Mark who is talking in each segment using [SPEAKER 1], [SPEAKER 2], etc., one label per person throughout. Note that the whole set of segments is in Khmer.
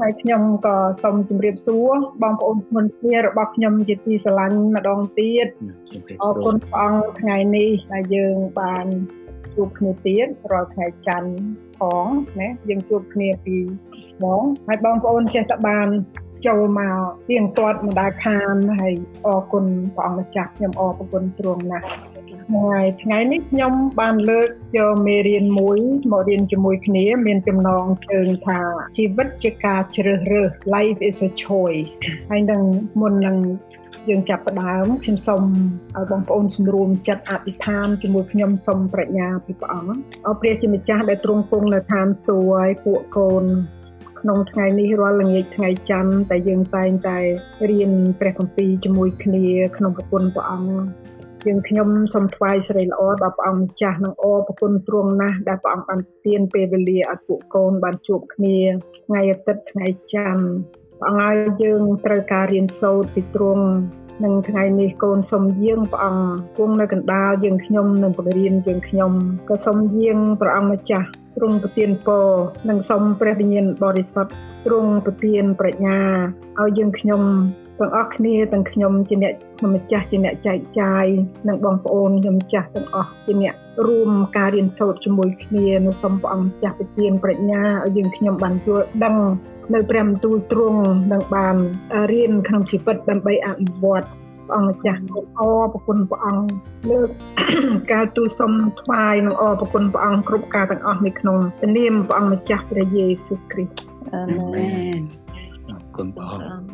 [SPEAKER 1] ហើយខ្ញុំក៏សូមជម្រាបសួរបងប្អូនមុនគ្នារបស់ខ្ញុំជាទីស្រឡាញ់ម្ដងទៀតអរគុណព្រះអង្គថ្ងៃនេះដែលយើងបានជួបគ្នាទៀតរាល់ថ្ងៃច័ន្ទផងណាយើងជួបគ្នាពីម៉ោងហើយបងប្អូនចេះតែបានចូលមកទៀងទាត់មិនដែលខានហើយអរគុណព្រះអង្គម្ចាស់ខ្ញុំអរគុណទ្រង់ណាស់ ថ្ងៃថ្ងៃនេះខ្ញុំបានលើកយកមេរៀនមួយមករៀនជាមួយគ្នា មានចំណងជើងថាជីវិតជាការជ្រើសរើស life is a choice ហើយនឹងមុននឹងយើងចាប់ផ្ដើមខ្ញុំសូមឲ្យបងប្អូនសម្រួមចិត្តអធិដ្ឋានជាមួយខ្ញុំសូមប្រាជ្ញាពីព្រះអង្គអរព្រះជាម្ចាស់ដែលទ្រង់គង់នៅឋានសួគ៌ឲ្យពួកកូនក្នុងថ្ងៃនេះរាល់ល្ងាចថ្ងៃច័ន្ទតែយើងតែងតែរៀនព្រះគម្ពីរជាមួយគ្នាក្នុងប្រគុណព្រះអង្គ យើងខ្ញុំសូមថ្វាយសេរីល្អដល់ព្រះអង្គម្ចាស់និងអរប្រគុណទ្រង់ណាស់ដែលព្រះអង្គបានទានពេលវេលាឲ្យពួកកូនបានជួបគ្នាថ្ងៃអាទិត្យថ្ងៃច័ន្ទព្រះអង្គឲ្យយើងត្រូវការរៀនសូត្រពីទ្រង់នឹងថ្ងៃនេះកូនសូមយាងព្រះអង្គគង់នៅកណ្ដាលយើងខ្ញុំនឹងបង្រៀនយើងខ្ញុំក៏សូមយាងព្រះអង្គម្ចាស់ទ្រង់ប្រទានពរនិងសូមព្រះវិញ្ញាណបរិសុទ្ធទ្រង់ប្រទានប្រាជ្ញាឲ្យយើងខ្ញុំ ទាំងអស់គ្នាទាំងខ្ញុំជាអ្នកខ្ញុំម្ចាស់ជាអ្នកចែកចាយនិងបងប្អូនខ្ញុំម្ចាស់ទាំងអស់ជាអ្នករួមការរៀនសូត្រជាមួយគ្នានៅសូមព្រះអង្គម្ចាស់ប្រទានប្រាជ្ញាឲ្យយើងខ្ញុំបានយល់ដឹងនៅព្រះបន្ទូលទ្រង់និងបានរៀនក្នុងជីវិតដើម្បីអនុវត្តព្រះអង្គម្ចាស់អរប្រគុណព្រះអង្គលើកការទូលសុំថ្វាយនិងអរប្រគុណព្រះអង្គគ្រប់ការទាំងអស់នៅក្នុងនាមព្រះអង្គម្ចាស់ព្រះយេស៊ូវគ្រីស្ទ
[SPEAKER 2] អាមែន
[SPEAKER 3] អរគុណព្រះអង្គ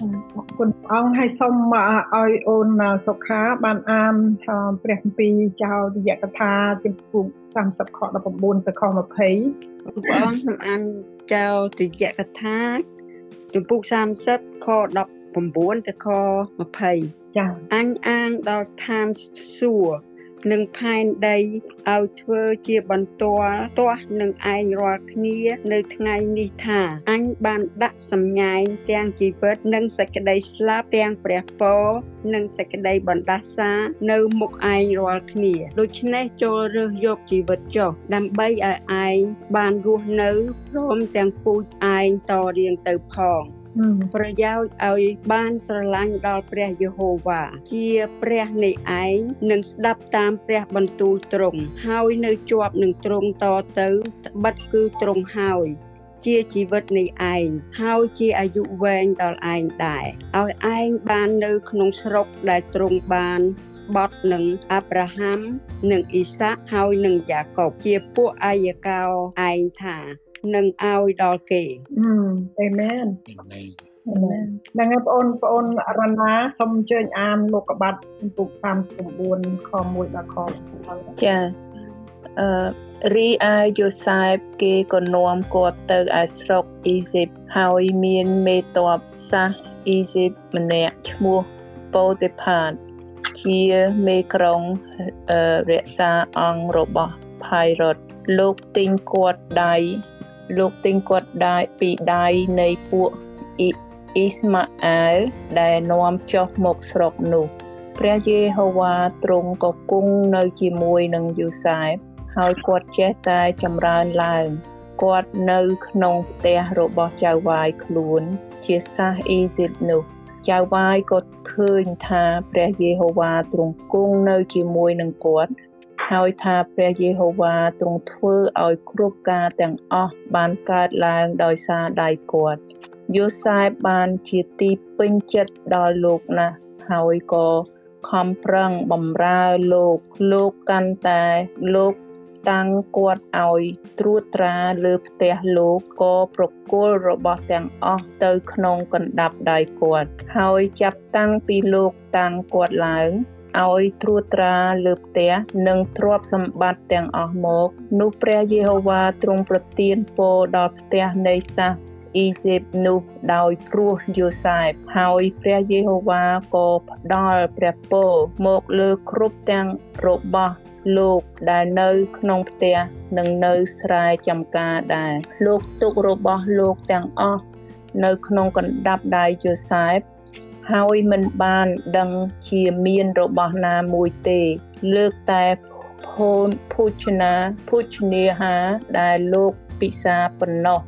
[SPEAKER 1] អរគុណព្រះអង្គហើយសូមឲ្យអូនសុខាបានអានព្រះគម្ពីរចោលទយកថាជំពូក30ខ19ទៅខ20ព្រះ
[SPEAKER 2] អង្គខ្ញុំអានចោលទយកថាជំពូក30ខ19ទៅខ20
[SPEAKER 1] ចា
[SPEAKER 2] អញអាងដល់ស្ថានសួគ៌ និងផែនដីឲ្យធ្វើជាបន្ទាល់ទាស់នឹងឯងរាល់គ្នា នៅថ្ងៃនេះថាអញបានដាក់សម្ញែងទាំងជីវិតនិងសេចក្តីស្លាប់ទាំងព្រះពរនិងសេចក្តីបណ្ដាសានៅមុខឯងរាល់គ្នាដូច្នេះចូលរើសយកជីវិតចុះដើម្បីឲ្យឯងបានរស់នៅព្រមទាំងពូជឯងតរៀងទៅផង ប្រយោជន៍ឲ្យបានស្រឡាញ់ដល់ព្រះយេហូវ៉ាជាព្រះនៃឯងនឹងស្ដាប់តាមព្រះបន្ទូលទ្រង់ហើយនៅជាប់នឹងទ្រង់តទៅត្បិតគឺទ្រង់ហើយជាជីវិតនៃឯងហើយជាអាយុវែងដល់ឯងដែរឲ្យឯងបាននៅក្នុងស្រុកដែលទ្រង់បានស្បត់នឹងអាប់រ៉ាហាំនិងអ៊ីសាក់ហើយនឹងយ៉ាកុបជាពួកអាយកោឯងថា នឹងឲ្យដល់គេ
[SPEAKER 1] អេមែនហ្នឹងហើយបងប្អូនបងអូនរណាសូមអញ្ជើញអានលោកកបាត់ចំពុក39ខ1ដល់ខ
[SPEAKER 3] 7ចាអឺរីឯយូសែបគេក៏នាំគាត់ទៅឯស្រុកអ៊ីស៊ីបហើយមានមេតបសាសអ៊ីស៊ីបម្នាក់ឈ្មោះប៉ូទេផាតជាមេក្រុងរក្សាអង្គរបស់ផៃរ៉ុតលោកទិញគាត់ដៃ លោកទិញគាត់ដៃពីដៃនៃពួកអ៊ីស្ម៉ាអែលដែលនាំចុះមកស្រុកនោះព្រះយេហូវ៉ាទ្រង់ក៏គង់នៅជាមួយនឹងយូសែបហើយគាត់ចេះតែចម្រើនឡើងគាត់នៅក្នុងផ្ទះរបស់ចៅវាយខ្លួន ជាសាសអ៊ីស៊ីបនោះចៅវាយក៏ឃើញថាព្រះយេហូវ៉ាទ្រង់គង់នៅជាមួយនឹងគាត់ ហើយថាព្រះយេហូវ៉ាទ្រង់ធ្វើឲ្យគ្រប់ការទាំងអស់បានកើតឡើងដោយសារដៃគាត់យូសែបបានជាទីពេញចិត្តដល់លោកណាស់ហើយក៏ខំប្រឹងបំរើលោកលោកកាន់តែលោកតាំងគាត់ឲ្យត្រួតត្រាលើផ្ទះលោកក៏ប្រគល់របស់ទាំងអស់ទៅក្នុងកណ្ដាប់ដៃគាត់ ហើយចាប់តាំងពីលោកតាំងគាត់ឡើង ឲ្យត្រួតត្រាលើផ្ទះនិងទ្រព្យសម្បត្តិទាំងអស់មកនោះព្រះយេហូវ៉ាទ្រង់ប្រទានពរដល់ផ្ទះនៃសាសអ៊ីស៊ីបនោះដោយព្រោះយូសែបហើយព្រះយេហូវ៉ាក៏ផ្ដល់ព្រះពរមកលើគ្រប់ទាំងរបស់លោកដែលនៅក្នុងផ្ទះនិងនៅស្រែចំការដែរលោកទុករបស់លោកទាំងអស់នៅក្នុងកណ្ដាប់ដៃយូសែប ហើយមិនបានដឹងជាមានរបស់ណាមួយទេ លើកតែភូនភោជនាភោជនាហាដែលលោកពិសាប៉ុណ្ណោះ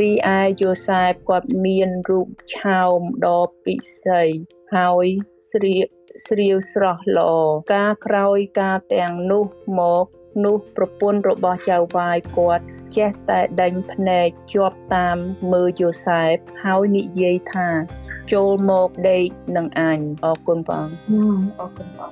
[SPEAKER 3] រីឯយូសែបគាត់មានរូបឆោមដ៏ពិសេសហើយស្រៀកស្រាវស្រស់ល្អការក្រោយការទាំងនោះមកនោះប្រពន្ធរបស់ចៅវាយគាត់ចេះតែដេញភ្នែកជាប់តាមមើលយូសែបហើយនិយាយថា ចូលមកដេកនឹងអញអរគុណបង
[SPEAKER 1] អរគុណបង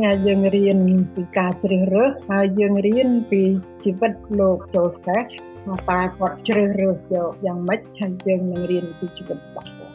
[SPEAKER 1] ញ៉ាយើងរៀនពីការជ្រើសរើសហើយយើងរៀនពីជីវិតលោក Joseph ថាតើគាត់ជ្រើសរើសយកយ៉ាងម៉េចហើយយើងនឹងរៀនពីជីវិតរបស់គាត់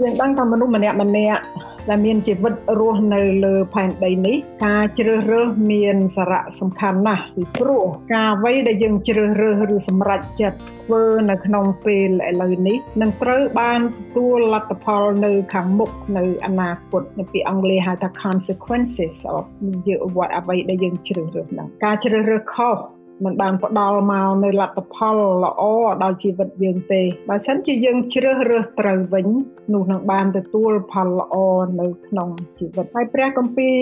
[SPEAKER 1] យើងដឹងថាមនុស្សម្នាក់ម្នាក់ ដែលមានជីវិតរស់នៅលើផែនដីនេះការជ្រើសរើសមានសារៈសំខាន់ណាស់ពីព្រោះការអ្វីដែលយើងជ្រើសរើសឬសម្រេចចិត្តធ្វើនៅក្នុងពេលឥឡូវនេះនឹងត្រូវបានទទួលលទ្ធផលនៅខាងមុខនៅអនាគតនៅពីអង់គ្លេសហៅថា consequences of យើងអ្វីដែលយើងជ្រើសរើសហ្នឹងការជ្រើសរើសខុស មិនបានផ្ដល់មកនៅលទ្ធផលល្អដល់ជីវិតយើងទេបើមិនជាយើងជ្រើសរើសត្រូវវិញនោះនឹងបានទទួលផលល្អនៅក្នុងជីវិតហើយព្រះគម្ពីរ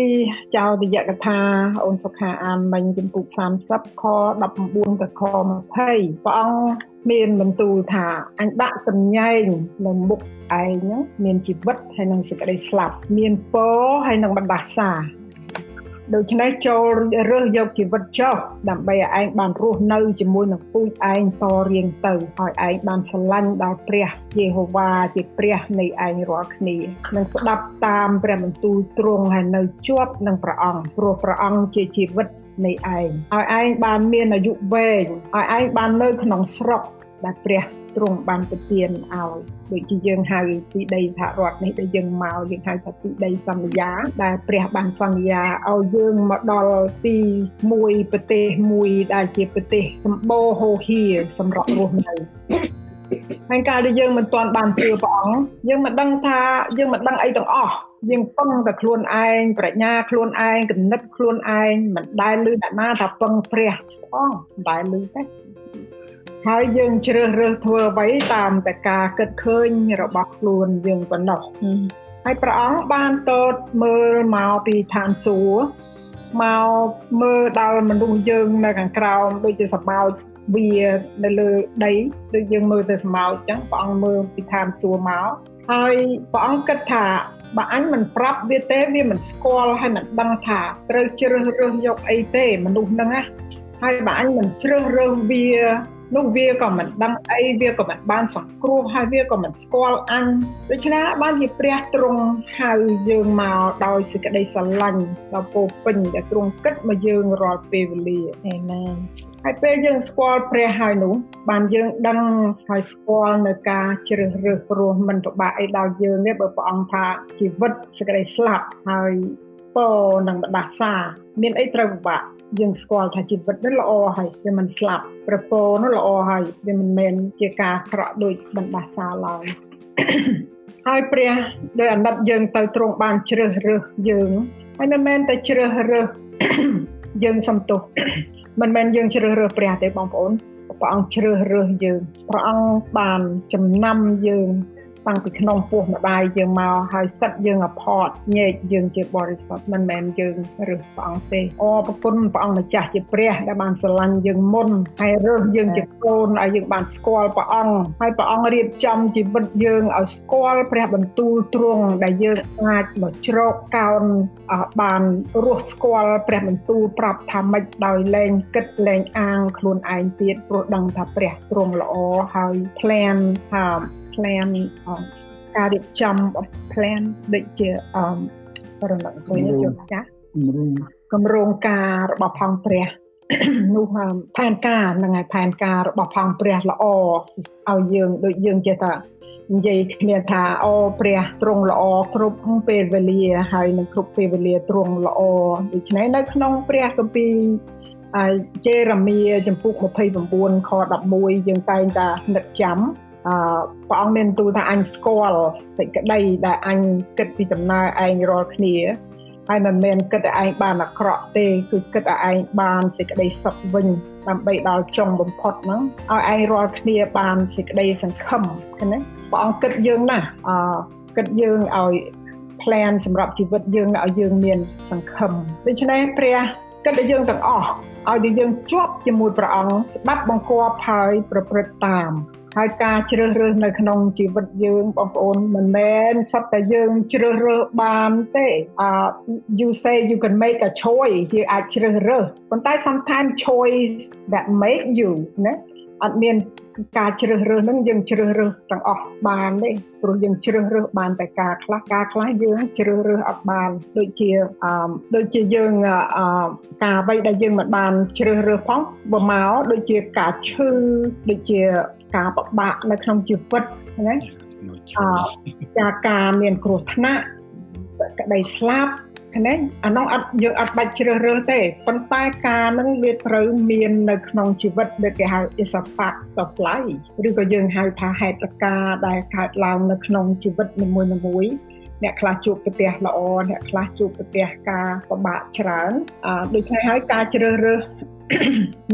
[SPEAKER 1] ចោទយកថាអូនសុខាអានមិញចំពុក30ខ19ទៅខ20ព្រះអង្គមានបន្ទូលថាអញដាក់សំញែងនៅមុខឯងមានជីវិតហើយនឹងសេចក្តីស្លាប់មានពរហើយនឹងបណ្ដាសា ដូច្នេះចូលរើសយកជីវិតចុះដើម្បីឲ្យឯងបានរស់នៅជាមួយនឹងពូជឯងតរៀងទៅឲ្យឯងបានស្រឡាញ់ដល់ព្រះយេហូវ៉ាជាព្រះនៃឯងរាល់គ្នានិងស្ដាប់តាមព្រះបន្ទូលទ្រង់ហើយនៅជាប់នឹងព្រះអង្គព្រោះព្រះអង្គជាជីវិតនៃឯងឲ្យឯងបានមានអាយុវែងឲ្យឯងបាននៅក្នុងស្រុកដែលព្រះ ទ្រង់បានប្រទានឲ្យដូចជាយើងហៅទីដីសហរដ្ឋនេះដែលយើងមកយើងហៅថាទីដីសន្យាដែលព្រះបានសន្យាឲ្យយើងមកដល់ទីមួយប្រទេសមួយដែលជាប្រទេសសម្បូរហូរហៀសម្រាប់រស់នៅហើយកាលដែលយើងមិនទាន់បានជឿព្រះអង្គយើងមិនដឹងថាយើងមិនដឹងអីទាំងអស់យើងពឹងតែខ្លួនឯងប្រាជ្ញាខ្លួនឯងគំនិតខ្លួនឯងមិនដែលឮអ្នកណាថាពឹងព្រះផងមិនដែលឮទេ ហើយយើងជ្រើសរើសធ្វើអ្វីតាមតែការគិតឃើញរបស់ខ្លួនយើងប៉ុណ្ណោះហើយព្រះអង្គបានតតមើលមកពីឋានសួគ៌មកមើលដល់មនុស្សយើងនៅខាងក្រោមដូចជាសម្បោចវានៅលើដីដូចយើងមើលទៅសម្បោចអញ្ចឹងព្រះអង្គមើលពីឋានសួគ៌មកហើយព្រះអង្គគិតថាបើអញមិនប្រាប់វាទេវាមិនស្គាល់ហើយមិនដឹងថាត្រូវជ្រើសរើសយកអីទេមនុស្សហ្នឹងណាហើយបើអញមិនជ្រើសរើសវា នោះវាក៏មិនដឹងអីវាក៏មិនបានសង្គ្រោះហើយវាក៏មិនស្គាល់អញដូច្នេះបានជាព្រះទ្រង់ហៅយើងមកដោយសេចក្តីស្រឡាញ់ដល់ពោពេញដែលទ្រង់គិតមកយើងរាល់ពេលវេលាអាមែនហើយពេលយើងស្គាល់ព្រះហើយនោះបានយើងដឹងហើយស្គាល់នៅការជ្រើសរើសព្រោះមិនពិបាកអីដល់យើងទេបើព្រះអង្គថាជីវិតសេចក្តីស្លាប់ហើយពរនឹងបដាសាមានអីត្រូវពិបាក យើងស្គាល់ថាជីវិតនេះល្អហើយវាមិនស្លាប់ប្រពោនោះល្អហើយវាមិនមែនជាការអាក្រក់ដូចបណ្ដាសាឡើយហើយព្រះដោយអាណិតយើងទៅទ្រង់បានជ្រើសរើសយើងហើយមិនមែនតែជ្រើសរើសយើងសំទោសមិនមែនយើងជ្រើសរើសព្រះទេបងប្អូនព្រះអង្គជ្រើសរើសយើងព្រះអង្គបានចំណាំយើង តាំងពីក្នុងពោះម្ដាយយើងមកហើយសិតយើងអផតញែកយើងជាបរិសុទ្ធមិនមែនយើងរើសព្រះអង្គទេអរប្រគុណព្រះអង្គម្ចាស់ជាព្រះដែលបានស្រឡាញ់យើងមុនហើយរើសយើងជាកូនឲ្យយើងបានស្គាល់ព្រះអង្គហើយព្រះអង្គរៀបចំជីវិតយើងឲ្យស្គាល់ព្រះបន្ទូលទ្រង់ដែលយើងអាចមកជ្រកកោនបានរស់ស្គាល់ព្រះបន្ទូលប្រាប់ថាម៉េចដោយលែងគិតលែងអាងខ្លួនឯងទៀតព្រោះដឹងថាព្រះទ្រង់ល្អហើយ plan ថា plan ការរៀបចំ plan ដូចជាអឺរំលឹកមួយនេះជួនចាស់គម្រោងការរបស់ផងព្រះនោះផែនការហ្នឹងហើយផែនការរបស់ផងព្រះល្អឲ្យយើងដូចយើងចេះថានិយាយគ្នាថាអូព្រះទ្រង់ល្អគ្រប់ពេលវេលាហើយនឹងគ្រប់ពេលវេលាទ្រង់ល្អដូច្នេះនៅក្នុងព្រះគម្ពីរហើយជេរ៉ាមៀចំពុក29ខ11យើងតែងតែនឹកចាំ អឺព្រះអង្គមានទូលថាអញស្គាល់សេចក្តីដែលអញគិតពីដំណើរឯងរាល់គ្នាហើយមិនមែនគិតតែឯងបានអាក្រក់ទេគឺគិតតែឯងបានសេចក្តីសុខវិញដើម្បីដល់ចុងបំផុតហ្នឹងឲ្យឯងរាល់គ្នាបានសេចក្តីសង្ឃឹមឃើញទេព្រះអង្គគិតយើងណាអឺគិតយើងឲ្យ plan សម្រាប់ជីវិតយើងឲ្យយើងមានសង្ឃឹមដូច្នេះព្រះគិតតែយើងទាំងអស់ឲ្យយើងជាប់ជាមួយព្រះអង្គស្ដាប់បង្គាប់ហើយប្រព្រឹត្តតាម ហើយការជ្រើសរើសនៅក្នុងជីវិតយើងបងប្អូនមិនមែនសត្វតែយើងជ្រើសរើសបានទេអឺ you say you can make a choice យើងអាចជ្រើសរើសប៉ុន្តែ sometimes choice that make you ណា អត់មានការជ្រើសរើសហ្នឹងយើងជ្រើសរើសទាំងអស់បានទេព្រោះយើងជ្រើសរើសបានតែការខ្លះការខ្លះយើងជ្រើសរើសអត់បានដូចជាអឺដូចជាយើងអឺការអ្វីដែលយើងមិនបានជ្រើសរើសផងបើមកដូចជាការឈឺដូចជាការពិបាកនៅក្នុងជីវិតណាអឺការមានគ្រោះថ្នាក់ក្តីស្លាប់ ណាអានោះអត់យើងអត់បាច់ជ្រើសរើសទេប៉ុន្តែការនឹងវាត្រូវមាននៅក្នុងជីវិតដែលគេហៅ is a fact of life ឬក៏យើងហៅថាហេតុការណ៍ដែលកើតឡើងនៅក្នុងជីវិតនីមួយៗអ្នកខ្លះជួបប្រទះល្អអ្នកខ្លះជួបប្រទះការពិបាកច្រើនអឺដូច្នេះហើយការជ្រើសរើស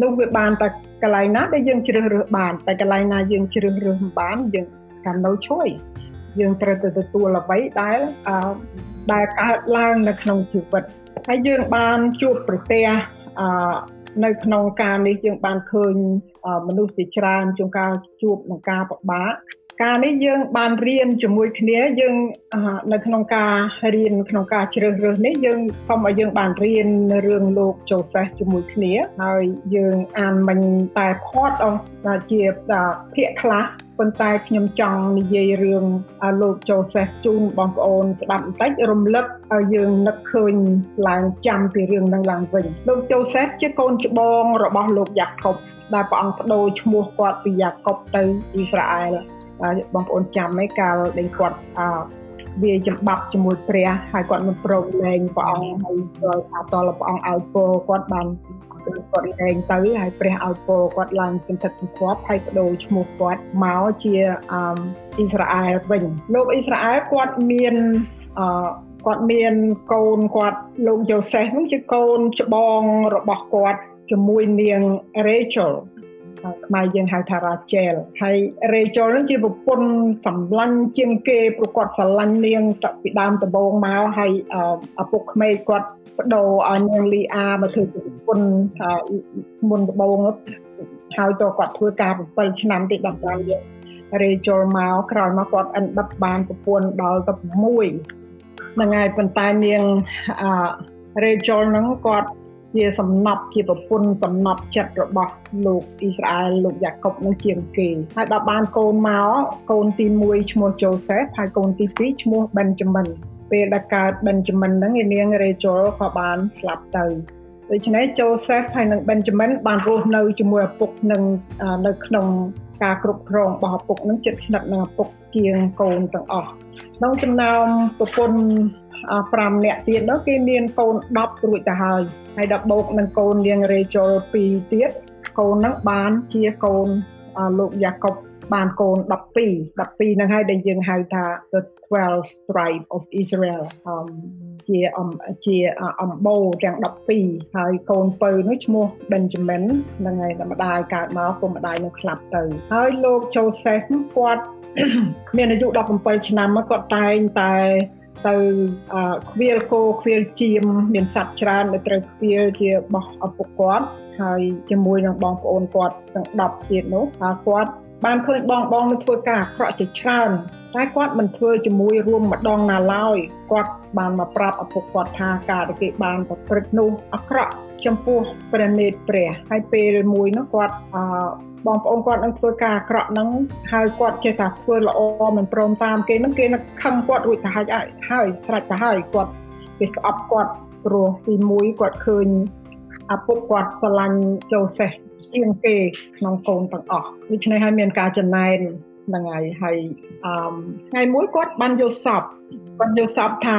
[SPEAKER 1] នោះវាបានតែកន្លែងណាដែលយើងជ្រើសរើសបានតែកន្លែងណាយើងជ្រើសរើសមិនបានយើងកាន់នៅជួយយើងត្រូវទៅទទួលអ្វីដែលអឺ ដែលកើតឡើងនៅក្នុងជីវិតហើយយើងបានជួបប្រទះអឺនៅក្នុងការនេះយើងបានឃើញមនុស្សជាច្រើនជួនកាលជួបនឹងការពិបាកការនេះយើងបានរៀនជាមួយគ្នាយើងនៅក្នុងការរៀនក្នុងការជ្រើសរើសនេះយើងសូមឲ្យយើងបានរៀនរឿងលោកចូលសេសជាមួយគ្នាហើយយើងអានមិនតែផាត់អស់ជាភាគខ្លះ ប៉ុន្តែខ្ញុំចង់និយាយរឿងលោកចូលសេសជូនបងប្អូនស្ដាប់បន្តិចរំលឹកឲ្យយើងនឹកឃើញឡើងចាំពីរឿងនឹងឡើងវិញលោកចូលសេសជាកូនច្បងរបស់លោកយ៉ាកុបដែលព្រះអង្គបដូរឈ្មោះគាត់ពីយ៉ាកុបទៅអ៊ីស្រាអែលបងប្អូនចាំឯកាលដែលគាត់អឺវាចំបាប់ជាមួយព្រះហើយគាត់មិនព្រមលែងព្រះអង្គហើយគាត់ថាតលព្រះអង្គឲ្យពរគាត់បាន គាត់លែងទៅហើយព្រះឲ្យពរគាត់ឡើងសន្ធិសង្ឃប់ហើយបដូរឈ្មោះគាត់មកជាអឺអ៊ីស្រាអែលវិញលោកអ៊ីស្រាអែលគាត់មានអឺគាត់មានកូនគាត់លោកយ៉ូសេសនោះជាកូនច្បងរបស់គាត់ជាមួយនាង Rachel ខ្មែរយើងហៅថា Rachel ហើយ Rachel នឹងជាប្រពន្ធសម្លាញ់ជាងគេប្រកបស្រឡាញ់នាងពីដើមដំបូងមកហើយឪពុកក្មេកគាត់បដូរឲ្យនាងលីអាមកធ្វើជាប្រពន្ធមុនដំបូងហើយទៅគាត់ធ្វើការ7ឆ្នាំទី10ឆ្នាំទៀត Rachel មកក្រោយមកគាត់អិនដិតបានប្រពន្ធដល់ទៅ6ហ្នឹងហើយប៉ុន្តែនាង Rachel ហ្នឹងគាត់ ជាសំណប់ជាប្រពន្ធសំណប់ចិត្តរបស់លោកអ៊ីស្រាអែលលោកយ៉ាកុបនឹងជាងគេហើយដល់បានកូនមកកូនទី1ឈ្មោះជូសេសហើយកូនទី2ឈ្មោះប៊ិនចាមិនពេលដែលកើតប៊ិនចាមិនហ្នឹងឯនាងរេជលក៏បានស្លាប់ទៅដូច្នេះជូសេសហើយនិងប៊ិនចាមិនបានរស់នៅជាមួយឪពុកនឹងនៅក្នុងការគ្រប់គ្រងរបស់ឪពុកនឹងចិត្តស្និទ្ធនឹងឪពុកជាងកូនទាំងអស់ក្នុងចំណោមប្រពន្ធ 5នាក់ទៀតនោះគេមានកូន10រួចទៅហើយហើយដល់បូកនឹងកូននាងរេជល2ទៀតកូនហ្នឹងបានជាកូនលោកយ៉ាកុបបានកូន12 12ហ្នឹងហើយដែលយើងហៅថា the 12 tribe of Israel អមជាអមជាអំបូរទាំង12ហើយកូនពៅនោះឈ្មោះ Benjamin ហ្នឹងហើយម្ដាយកើតមកពុកម្ដាយនឹងស្លាប់ទៅ ហើយលោក Joseph គាត់មានអាយុ17ឆ្នាំមកគាត់តែងតែ ទៅខ្វៀលគោខ្វៀលជៀមមានសត្វច្រើនដែលត្រូវខ្វៀលជាបោះឪពុកគាត់ហើយជាមួយនឹងបងប្អូនគាត់ទាំង10ទៀតនោះហើយគាត់បានឃើញបងបងនឹងធ្វើការអាក្រក់ជាច្រើនតែគាត់មិនធ្វើជាមួយរួមម្ដងណាឡើយគាត់បានមកប្រាប់ឪពុកគាត់ថាការដែលគេបានប្រព្រឹត្តនោះអាក្រក់ចំពោះព្រះនេតព្រះហើយពេលមួយនោះគាត់អឺ បងប្អូនគាត់នឹងធ្វើការអាក្រក់ហ្នឹងហើយគាត់ចេះតែធ្វើល្អមិនព្រមតាមគេហ្នឹងគេនឹងខឹងគាត់រួចទៅហើយហើយស្រេចទៅហើយគាត់គេស្អប់គាត់ព្រោះទី1គាត់ឃើញឪពុកគាត់ស្រឡាញ់ជូសេសជាងគេក្នុងកូនទាំងអស់ដូច្នេះហើយមានការចំណែនហ្នឹងហើយហើយអឺថ្ងៃមួយគាត់បានយកសពគាត់យកសពថា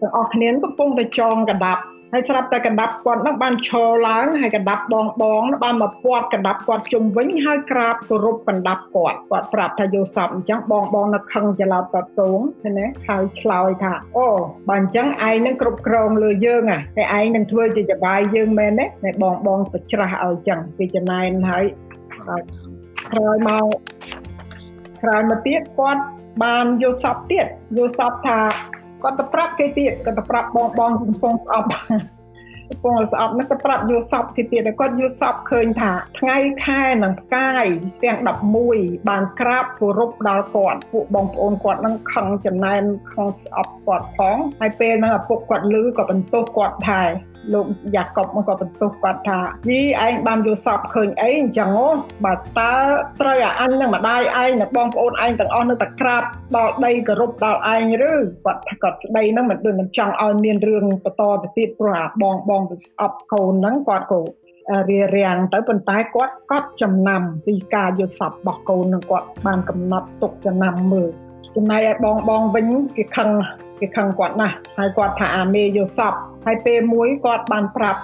[SPEAKER 1] ទាំងអស់គ្នាកំពុងតែចងកដាប់ ហើយស្រាប់តែកណ្ដាប់គាត់នឹងបានឈរឡើងហើយកណ្ដាប់បងបងបានមកពាត់កណ្ដាប់គាត់ជុំវិញហើយក្រាបគោរពកណ្ដាប់គាត់គាត់ប្រាប់ថាយោសពអញ្ចឹងបងបងនៅខឹងច្រឡោតតតងណាហើយឆ្លើយថាអូបើអញ្ចឹងឯងនឹងគ្រប់គ្រងលើយើងហ่ะតែឯងនឹងធ្វើជាចបាយយើងមែនទេតែបងបងបច្រាស់ឲ្យអញ្ចឹងពីចំណែនហើយក្រោយមកក្រោយមកទៀតគាត់បានយកសពទៀតយកសពថា គាត់ទៅប្រាប់គេទៀតគាត់ទៅប្រាប់បងបងកំពុងស្អប់កំពុងស្អប់នោះគាត់ប្រាប់យល់សពគេទៀតគាត់យល់សពឃើញថា ថ្ងៃខែនិងផ្កាយទាំង11បានក្រាបគោរពដល់គាត់ពួកបងប្អូនគាត់នឹងខឹងចំណែនក្នុងស្អប់គាត់ផងហើយពេលហ្នឹងឪពុកគាត់លឺក៏បន្ទោសគាត់ដែរ លោកយ៉ាកុបមកក៏បន្ទោសគាត់ថាយីឯងបានយល់សពឃើញអីអញ្ចឹងហ៎បើតើត្រូវអាអញនិងម្ដាយឯងនិងបងប្អូនឯងទាំងអស់នៅតែក្រាបដល់ដីគោរពដល់ឯងឬគាត់គាត់ស្ដីហ្នឹងមិនដូចមិនចង់ឲ្យមានរឿងបន្តទៅទៀតព្រោះអាបងបងទៅស្អប់កូនហ្នឹងគាត់ក៏រៀបរៀងទៅប៉ុន្តែគាត់កត់ចំណាំពីការយល់សពរបស់កូននឹងគាត់បានកំណត់ទុកចំណាំមើល ចំណែកឯបងបងវិញគេខឹងគេខឹងគាត់ណាស់ហើយគាត់ថាអាមេយោសពហើយពេលមួយគាត់បានប្រាប់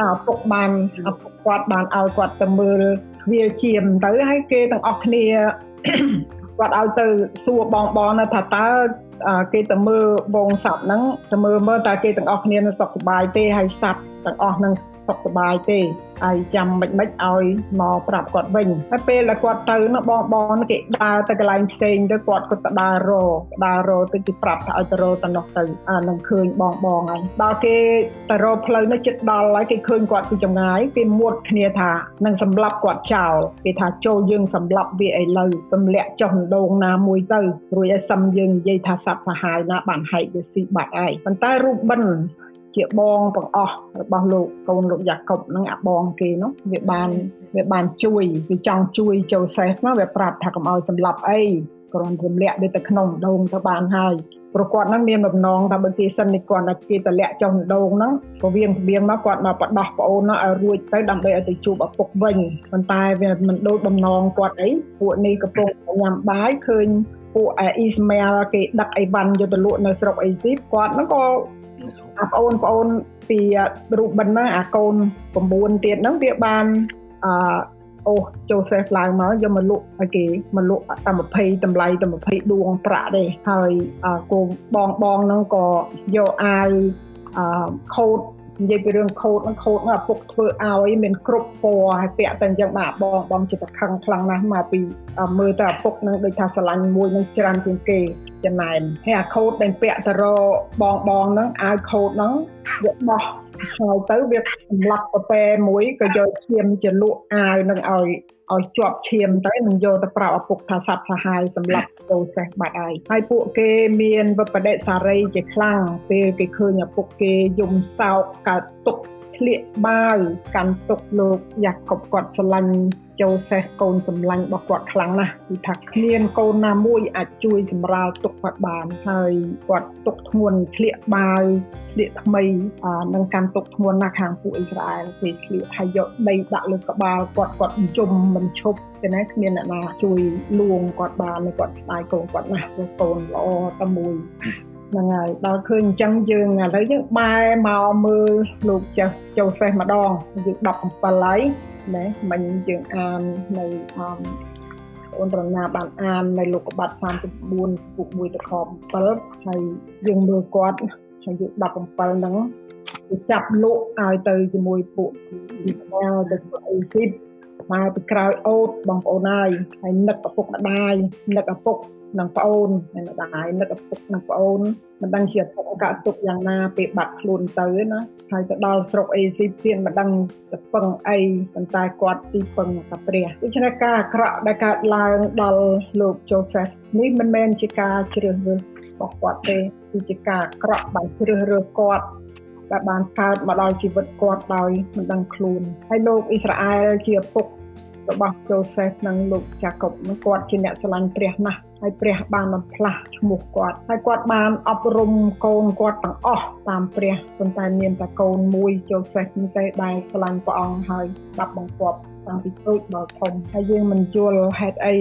[SPEAKER 1] អាពុកបានអាពុកគាត់បានឲ្យគាត់ទៅមើលទ្វារជាមទៅហើយគេទាំងអស់គ្នាគាត់ឲ្យទៅសួរបងបងណាថាតើគេទៅមើលវងសពហ្នឹងទៅមើលមើលតើគេទាំងអស់គ្នានៅសុខសប្បាយទេហើយសត្វទាំងអស់ហ្នឹង សុខសប្បាយទេហើយចាំមិនមិនឲ្យមកប្រាប់គាត់វិញហើយពេលដែលគាត់ទៅនោះបងបងគេដើរទៅកន្លែងផ្សេងទៅគាត់គាត់ទៅដើររដើររទៅគេប្រាប់ថាឲ្យទៅរទៅនោះទៅអានឹងឃើញបងបងហើយដល់គេទៅរផ្លូវនោះចិត្តដល់ហើយគេឃើញគាត់ពីចម្ងាយគេមួតគ្នាថានឹងសម្លាប់គាត់ចោលគេថាចូលយើងសម្លាប់វាឥឡូវទម្លាក់ចុះដងណាមួយទៅរួចឲ្យសឹមយើងនិយាយថាសត្វសាហាវណាបានហែកវាស៊ីបាត់ហើយប៉ុន្តែរូបបិណ្ឌ ជាបងទាំងអស់របស់លោកកូនលោកយ៉ាកុបនឹងអាបងគេនោះវាបានវាបានជួយវាចង់ជួយចូលសេះនោះវាប្រាប់ថាកុំឲ្យសម្លាប់អីគ្រាន់រំលាក់ទៅក្នុងដងទៅបានហើយព្រោះគាត់នឹងមានបំណងថាបើគេសិននេះគាត់តែគេតម្លាក់ចុះដងហ្នឹងក៏វាងវាងមកគាត់មកបដោះប្អូននោះឲ្យរួចទៅដើម្បីឲ្យទៅជួបឪពុកវិញប៉ុន្តែវាមិនដូចបំណងគាត់អីពួកនេះកំពុងញ៉ាំបាយឃើញពួកអ៊ីស្មែលគេដឹកអីវ៉ាន់យកទៅលក់នៅស្រុកអេស៊ីបគាត់ហ្នឹងក៏អា ប្អូនប្អូនពីរូបបិណ្ឌហ្នឹងអាកូន9ទៀតហ្នឹងវាបានអឺអូចូលសេះឡើងមកយកមកលក់ឲ្យគេមកលក់តែ20តម្លៃតែ20ដួងប្រាក់ទេហើយគោបងបងហ្នឹងក៏យកអាវអឺខូត និយាយពីរឿងខូតហ្នឹងខូតហ្នឹងឪពុកធ្វើឲ្យមានគ្រប់ពណ៌ហើយពាក់តែអញ្ចឹងបាទបងបងចិត្តខឹងខ្លាំងណាស់មកពីមើលទៅឪពុកហ្នឹងដូចថាស្រឡាញ់មួយនឹងច្រើនជាងគេចំណែនហើយអាខូតដែលពាក់ទៅរបងបងហ្នឹងអាវខូតហ្នឹងវាបោះហើយទៅវាសម្លាប់ប្រពែមួយក៏យកឈាមជាលក់អាវនឹងឲ្យ ឲ្យជាប់ឈាមទៅនឹងយកទៅប្រាប់ឪពុកថាសត្វសាហាវសម្រាប់ចូលសេះបាត់ហើយហើយពួកគេមានវបដិសារីជាខ្លាំងពេលគេឃើញឪពុកគេយំសោកកើតទុក ធ្លាកបាវកាន់ទុកលោកយ៉ាកុបគាត់ស្រឡាញ់ចូលសេះកូនសម្លាញ់របស់គាត់ខ្លាំងណាស់គឺថាគ្មានកូនណាមួយអាចជួយសម្រាលទុកគាត់បានហើយគាត់ទុកធ្ងន់ឆ្លៀកបាវឆ្លៀកថ្មីនឹងកាន់ទុកធ្ងន់ណាស់ខាងពួកអ៊ីស្រាអែលគេឆ្លៀកហើយយកដីដាក់លើក្បាលគាត់គាត់ជុំមិនឈប់ទេណាគ្មានអ្នកណាជួយលួងគាត់បានគាត់ស្ដាយកូនគាត់ណាស់ព្រោះកូនល្អតែមួយ ហ្នឹងហើយដល់ឃើញអញ្ចឹងយើងឥឡូវយើងបែរមកមើលលោកចាស់ចូលសេះម្ដងយើង17ហើយណាមិញយើងអាននៅអមអូនរណាបានអាននៅលោកកបាត់34ពុក1ទៅខ7ហើយយើងមើលគាត់ហើយយក17ហ្នឹងវាចាប់លក់ឲ្យទៅជាមួយពួកវិទ្យាទៅស្រុកអេស៊ីបមកពីក្រោយអូតបងប្អូនហើយហើយនឹកឪពុកម្ដាយនឹកឪពុក និងប្អូននិងម្ដាយនឹកឪពុកនិងប្អូនមិនដឹងជាឪពុកកាត់ទុកយ៉ាងណាពេលបាត់ខ្លួនទៅណាហើយទៅដល់ស្រុកអេស៊ីទៀតមិនដឹងទៅពឹងអីប៉ុន្តែគាត់ទីពឹងតែព្រះដូច្នេះការអាក្រក់ដែលកើតឡើងដល់លោកជូសេសនេះមិនមែនជាការជ្រើសរើសរបស់គាត់ទេគឺជាការអាក្រក់ដែលជ្រើសរើសគាត់ដែលបានកើតមកដល់ជីវិតគាត់ដោយមិនដឹងខ្លួនហើយលោកអ៊ីស្រាអែលជាឪពុករបស់ជូសេសនិងលោកចាកុបនឹងគាត់ជាអ្នកស្រឡាញ់ព្រះណាស់ ហើយព្រះបានបំផ្លាស់ឈ្មោះគាត់ហើយគាត់បានអប់រំកូនគាត់ទាំងអស់តាមព្រះប៉ុន្តែមានតែកូនមួយចូលសេះនេះទេដែលស្រឡាញ់ព្រះអង្គហើយស្ដាប់បង្គាប់តាំងពីតូចដល់ធំហើយយើងមិនយល់ហេតុអី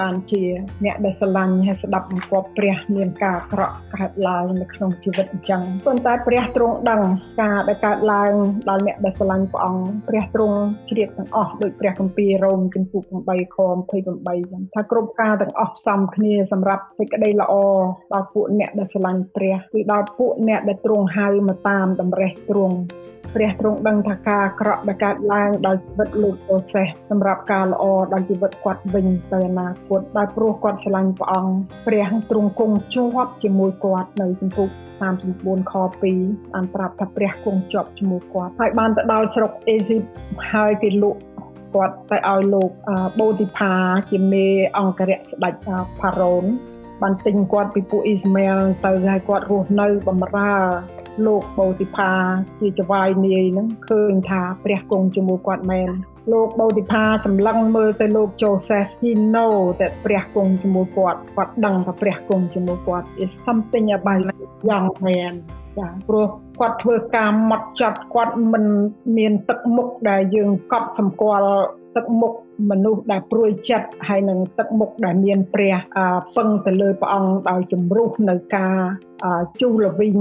[SPEAKER 1] បានជាអ្នកដែលស្រឡាញ់ហើយស្ដាប់បង្គាប់ព្រះមានការអាក្រក់កើតឡើងនៅក្នុងជីវិតអញ្ចឹងប៉ុន្តែព្រះទ្រង់ដឹងការដែលកើតឡើងដល់អ្នកដែលស្រឡាញ់ព្រះអង្គព្រះទ្រង់ជ្រាបទាំងអស់ដោយព្រះគម្ពីររ៉ូមជំពូក8ខ28ចឹងថាគ្រប់ការទាំងអស់ផ្សំគ្នាសម្រាប់សេចក្តីល្អដល់ពួកអ្នកដែលស្រឡាញ់ព្រះគឺដល់ពួកអ្នកដែលទ្រង់ហៅមកតាមតម្រេះទ្រង់ព្រះទ្រង់ដឹងថាការអាក្រក់ដែលកើតឡើងដល់ជីវិតលោកអូសេសសម្រាប់ការល្អដល់ជីវិតគាត់វិញទៅអនាគពុទ្ធដោយព្រោះគាត់ស្រឡាញ់ព្រះអង្គព្រះទ្រង់គង់ជាប់ជាមួយគាត់នៅចំពុក39ខ2បានប្រាប់ថាព្រះគង់ជាប់ជាមួយគាត់ហើយបានទៅដល់ស្រុកអេស៊ីបហើយគេលក់គាត់ទៅឲ្យលោកបូទីផាជាមេអង្គរៈស្ដេចផារ៉ូនបានទិញគាត់ពីពួកអ៊ីស្ម៉ែលទៅឲ្យគាត់រស់នៅបម្រើលោកបូទីផាជាចវាយនាយហ្នឹងឃើញថាព្រះគង់ជាមួយគាត់មែន លោកបូតិផាសម្លឹងមើលទៅលោកជូសេហ្វីណូតែព្រះគង់ជាមួយគាត់គាត់ដឹងថាព្រះគង់ជាមួយគាត់ is something about young man ចាព្រោះគាត់ធ្វើការម៉ត់ចត់គាត់មិនមានទឹកមុខដែលយើងកត់សម្គាល់ទឹកមុខមនុស្សដែលព្រួយចិត្តហើយនឹងទឹកមុខដែលមានព្រះពឹងទៅលើព្រះអង្គដោយជំរុះនៅការជុះល្វីង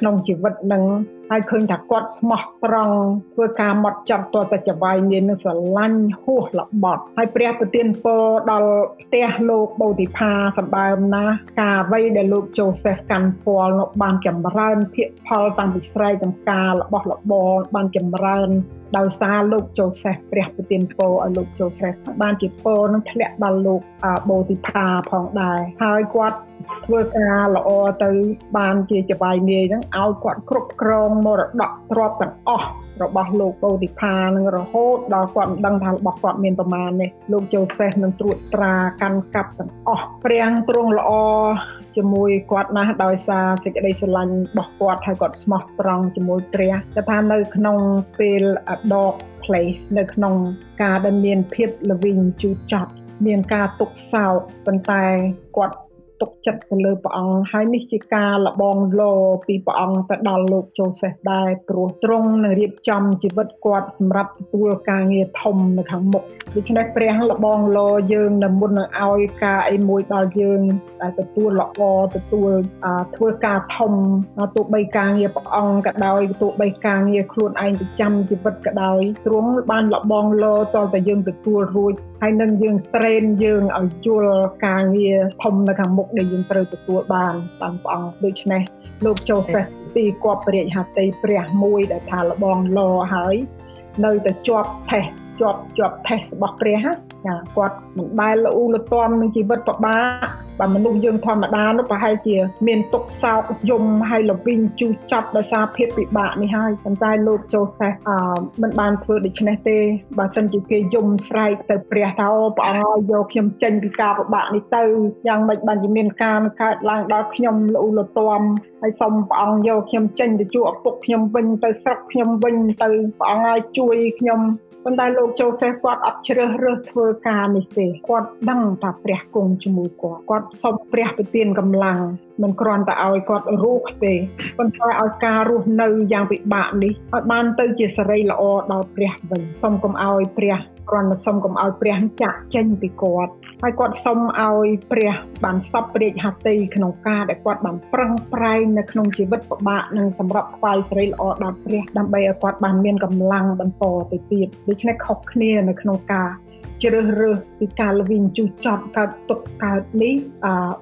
[SPEAKER 1] ក្នុងជីវិតនឹងហើយឃើញថាគាត់ស្មោះត្រង់ធ្វើការម៉ត់ចត់តទៅចវាយមាននឹងស្រឡាញ់ហួសល្បត់ហើយព្រះប្រទានពរដល់ផ្ទះលោកបូតិផាសម្បើមណាស់ការអ្វីដែលលោកជូសេហ្វកាន់ពលនោះបានចម្រើនភិកផលតាំងពីស្រែចម្ការរបស់របរបានចម្រើនដោយសារលោកជូសេហ្វព្រះប្រទានពរឲ្យលោកជូសេហ្វបានជាពរនឹងធ្លាក់ដល់លោកបូតិផាផងដែរហើយគាត់ ធ្វើការល្អទៅបានជាចបាយនាយហ្នឹងឲ្យគាត់គ្រប់គ្រងមរតកទ្រព្យទាំងអស់របស់លោកបូតិផានឹងរហូតដល់គាត់មិនដឹងថារបស់គាត់មានប្រមាណនេះលោកជូសេសនឹងត្រួតត្រាកាន់កាប់ទាំងអស់ព្រះទ្រង់ល្អជាមួយគាត់ណាស់ដោយសារសេចក្តីស្រឡាញ់របស់គាត់ហើយគាត់ស្មោះត្រង់ជាមួយព្រះគេថានៅក្នុងពេល dog place នៅក្នុងការដែលមានភាពល្វីងជូរចត់មានការទុកសោកប៉ុន្តែគាត់ ទុកចិត្តទៅលើព្រះអង្គហើយនេះជាការលបងលោ ពីព្រះអង្គទៅដល់លោកជូសេសដែរព្រោះទ្រង់នឹងរៀបចំជីវិតគាត់សម្រាប់ទទួលការងារធំនៅខាងមុខដូច្នេះព្រះលបងលោយើងនៅមុននឹងឲ្យការអីមួយដល់យើងដែលទទួលល្អទទួលធ្វើការធំទោះបីការងារព្រះអង្គក៏ដោយទោះបីការងារខ្លួនឯងប្រចាំជីវិតក៏ដោយទ្រង់បានលបងលោតតែយើងទទួលរួចហើយនឹងយើងត្រេនយើងឲ្យយល់ការងារធំនៅខាងមុខដែលយើងត្រូវទទួលបានតាមព្រះអង្គដូច្នេះលោកចូលសេះពីគប់ព្រះហត្ថីព្រះមួយដែលថាលបងលហើយនៅតែជាប់ថេះជាប់ជាប់ថេះរបស់ព្រះចាគាត់មិនដែលលូលទាំនឹងជីវិតប្របាបើមនុស្សយើងធម្មតានោះប្រហែលជា មានទុកសោកយំហើយលវិញជូរចត់ដោយសារភាពពិបាកនេះហើយប៉ុន្តែលោកចូលសេះអឺមិនបានធ្វើដូច្នេះទេបើសិនជាគេយំស្រែកទៅព្រះថាអូព្រះអង្គឲ្យយកខ្ញុំចេញពីការពិបាកនេះទៅយ៉ាងម៉េចបានជាមានការកើតឡើងដល់ខ្ញុំលូលទាំហើយសូមព្រះអង្គយកខ្ញុំចេញទៅជួបឪពុកខ្ញុំវិញទៅស្រុកខ្ញុំវិញទៅព្រះអង្គឲ្យជួយខ្ញុំប៉ុន្តែលោកជូសេហ្វគាត់អត់ជ្រើសរើសធ្វើការនេះទេគាត់ដឹងថាព្រះគង់ជាមួយគាត់គាត់សុំព្រះប្រទានកម្លាំងមិនគ្រាន់តែឲ្យគាត់រស់ទេប៉ុន្តែឲ្យការរស់នៅយ៉ាងពិបាកនេះឲ្យបានទៅជាសេរីល្អដល់ព្រះវិញសូមកុំឲ្យព្រះគ្រាន់តែសុំកុំឲ្យព្រះចាក់ចេញពីគាត់ហើយគាត់សុំឲ្យព្រះបានសពរាជហត្ថីក្នុងការដែលគាត់បានប្រឹងប្រែងនៅក្នុងជីវិតពិបាកនិងសម្រាប់ថ្វាយសេរីល្អដល់ព្រះដើម្បីឲ្យគាត់បានមានកម្លាំងបន្តទៅទៀតដូច្នេះខុសគ្នានៅក្នុងការ ជ្រើសរើសពីការលវិញជុះចត់កើតទុកកើតនេះ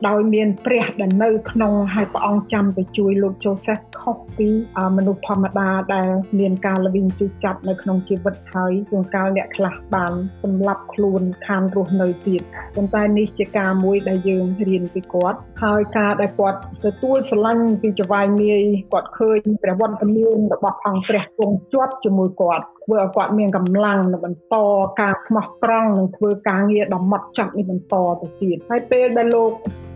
[SPEAKER 1] ដោយមានព្រះដែលនៅក្នុងហើយព្រះអង្គចាំទៅជួយលោកជូសេសខុសពីមនុស្សធម្មតាដែលមានការលវិញជុះចត់នៅក្នុងជីវិតហើយជួនកាលអ្នកខ្លះបានសម្លាប់ខ្លួនខានរស់នៅទៀតប៉ុន្តែនេះជាការមួយដែលយើងរៀនពីគាត់ហើយការដែលគាត់ទទួលស្រឡាញ់ពីចវាយនាយគាត់ឃើញព្រះវត្តមានរបស់អង្គព្រះគង់ជាប់ជាមួយគាត់ធ្វើឲ្យគាត់មានកម្លាំងនៅបន្តការស្មោះត្រង់និងធ្វើការងារដ៏ម៉ត់ចត់នេះបន្តទៅទៀតហើយពេលដែលលោក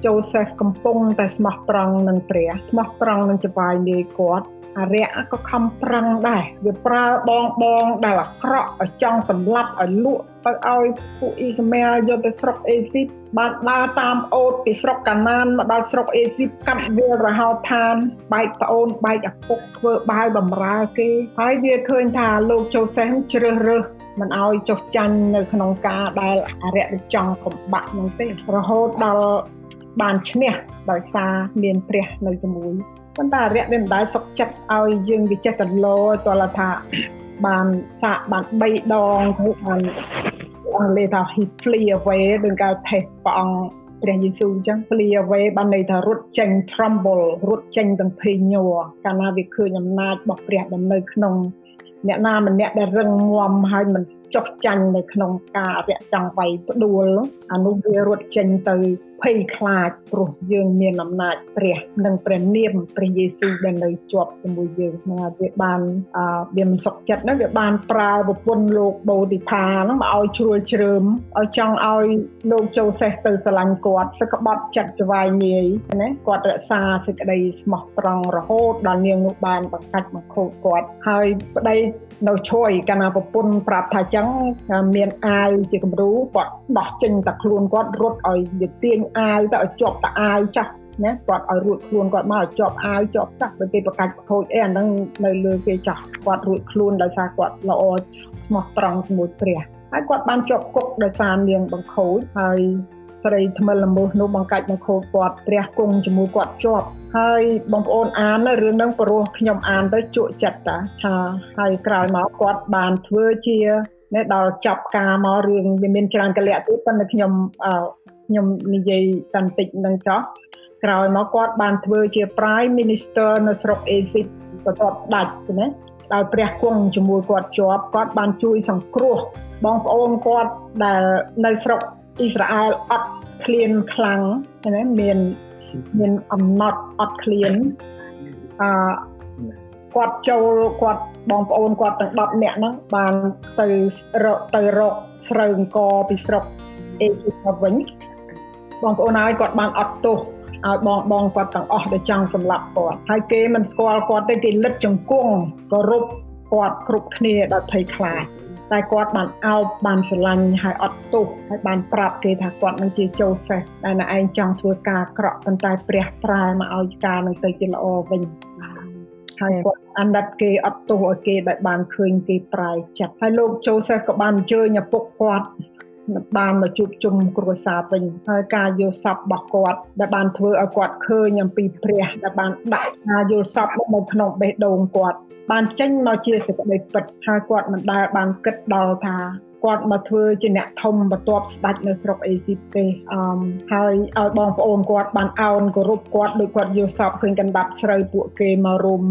[SPEAKER 1] ចូលសេះកំពុងតែស្មោះត្រង់នឹងព្រះស្មោះត្រង់នឹងចវាយនាយគាត់ អរិយក៏ខំប្រឹងដែរវាប្រើបងបងដែលអាក្រក់ឲ្យចង់សម្លាប់ឲ្យលក់ទៅឲ្យពួកអ៊ីស្ម៉ែលយកទៅស្រុកអេស៊ីបបានដើរតាមអូតពីស្រុកកាណានមកដល់ស្រុកអេស៊ីបកាត់វាលរហោឋានបែកប្អូនបែកឪពុកធ្វើបាវបំរើគេហើយវាឃើញថាលោកជូសេសជ្រើសរើសមិនឲ្យចុះចាញ់នៅក្នុងការដែលអរិយចង់កំបាក់នោះទេរហូតដល់បានឈ្នះដោយសារមានព្រះនៅជាមួយ ប៉ុន្តែអរិយវាមិនដែលសុខចិត្តឲ្យយើងវាចេះតែលោតលថាបានសាកបាន3ដងទៅបានអង់គ្លេសថា he flee away ដូចគេថេសព្រះអង្គព្រះយេស៊ូវអញ្ចឹង flee away បានន័យថារត់ចេញ tremble រត់ចេញទាំងភ័យញ័រកាលណាវាឃើញអំណាចរបស់ព្រះដែលនៅក្នុងអ្នកណាម្នាក់ដែលរឹងមាំហើយមិនចុះចាញ់នៅក្នុងការរាក់ចង់វាយផ្ដួលអានោះវារត់ចេញទៅ ភ័យខ្លាចព្រោះយើងមានអំណាចព្រះនិងព្រះនាមព្រះយេស៊ូវដែលនៅជាប់ជាមួយយើងហ្នឹងហើយវាបានអឺវាមិនសុខចិត្តណាវាបានប្រើប្រពន្ធលោកបូឌីផាហ្នឹងមកឲ្យជ្រួលជ្រើមឲ្យចង់ឲ្យលោកចូលសេះទៅស្រឡាញ់គាត់សក្បត់ចិត្តច្វាយនាយណាគាត់រក្សាសេចក្តីស្មោះត្រង់រហូតដល់នាងនោះបានបង្កាច់បង្ខូចគាត់ហើយប្តីនៅឈួយកាលណាប្រពន្ធប្រាប់ថាចឹងមានអាវជាគំរូគាត់ដោះចេញតែខ្លួនគាត់រត់ឲ្យវាទាញអាវទៅឲ្យជាប់តាអាវចាស់ណាគាត់ឲ្យរួចខ្លួនគាត់មកឲ្យជាប់អាវជាប់ចាស់បើគេប្រកាច់ខូចអីអាហ្នឹងនៅលើគេចាស់គាត់រួចខ្លួនដោយសារគាត់ល្អស្មោះត្រង់ជាមួយព្រះហើយគាត់បានជាប់គុកដោយសារនាងបង្ខូចហើយស្រីថ្មិលល្មោះនោះបង្កាច់បង្ខូចគាត់ព្រះគង់ជាមួយគាត់ជាប់ហើយបងប្អូនអានរឿងហ្នឹងព្រោះខ្ញុំអានទៅជក់ចិត្តតាថាហើយក្រោយមកគាត់បានធ្វើជាដល់ចាប់ការមករឿងវាមានច្រើនកលៈទៀតប៉ុន្តែខ្ញុំ ខ្ញុំនិយាយបន្តិចនឹងចោះក្រោយមកគាត់បានធ្វើជា Prime Minister នៅស្រុកអេស៊ីបបន្ទាប់ដាច់ណាដោយព្រះគង់ជាមួយគាត់ជាប់គាត់បានជួយសង្គ្រោះបងប្អូនគាត់ដែលនៅស្រុកអ៊ីស្រាអែលអត់ឃ្លានខ្លាំងណាមានមានអំណត់អត់ឃ្លានអឺគាត់ចូលគាត់បងប្អូនគាត់ទាំង10នាក់ហ្នឹងបានទៅរកទៅរកស្រូវអង្គពីស្រុកអេជីបវិញ បងប្អូនហើយគាត់បានអត់ទោសឲ្យបងបងគាត់ទាំងអស់ដែលចង់សម្លាប់គាត់ហើយគេមិនស្គាល់គាត់ទេគេលិតជង្គង់គោរពគាត់គ្រប់គ្នាដោយភ័យខ្លាចតែគាត់បានអោបបានស្រឡាញ់ហើយអត់ទោសហើយបានប្រាប់គេថាគាត់នឹងជាចូលសេះដែលណែឯងចង់ធ្វើការក្រក់ប៉ុន្តែព្រះប្រែមកឲ្យការនឹងទៅជាល្អវិញហើយគាត់អាណិតគេអត់ទោសឲ្យគេដែលបានឃើញគេប្រែចិត្តហើយលោកចូលសេះក៏បានអញ្ជើញឪពុកគាត់ បានមកជួបជុំគ្រួសារវិញហើយការយល់សប្តិរបស់គាត់ដែលបានធ្វើឲ្យគាត់ឃើញអំពីព្រះដែលបានដាក់ការយល់សប្តិនៅក្នុងបេះដូងគាត់បានចេញមកជាសេចក្តីពិតហើយគាត់មិនដែលបានគិតដល់ថាគាត់មកធ្វើជាអ្នកធំបន្ទាប់ស្ដេចនៅស្រុកអេស៊ីបទេអឺហើយឲ្យបងប្អូនគាត់បានអោនគោរពគាត់ដោយគាត់យល់សប្តិឃើញកណ្ដាប់ស្រូវពួកគេមករួម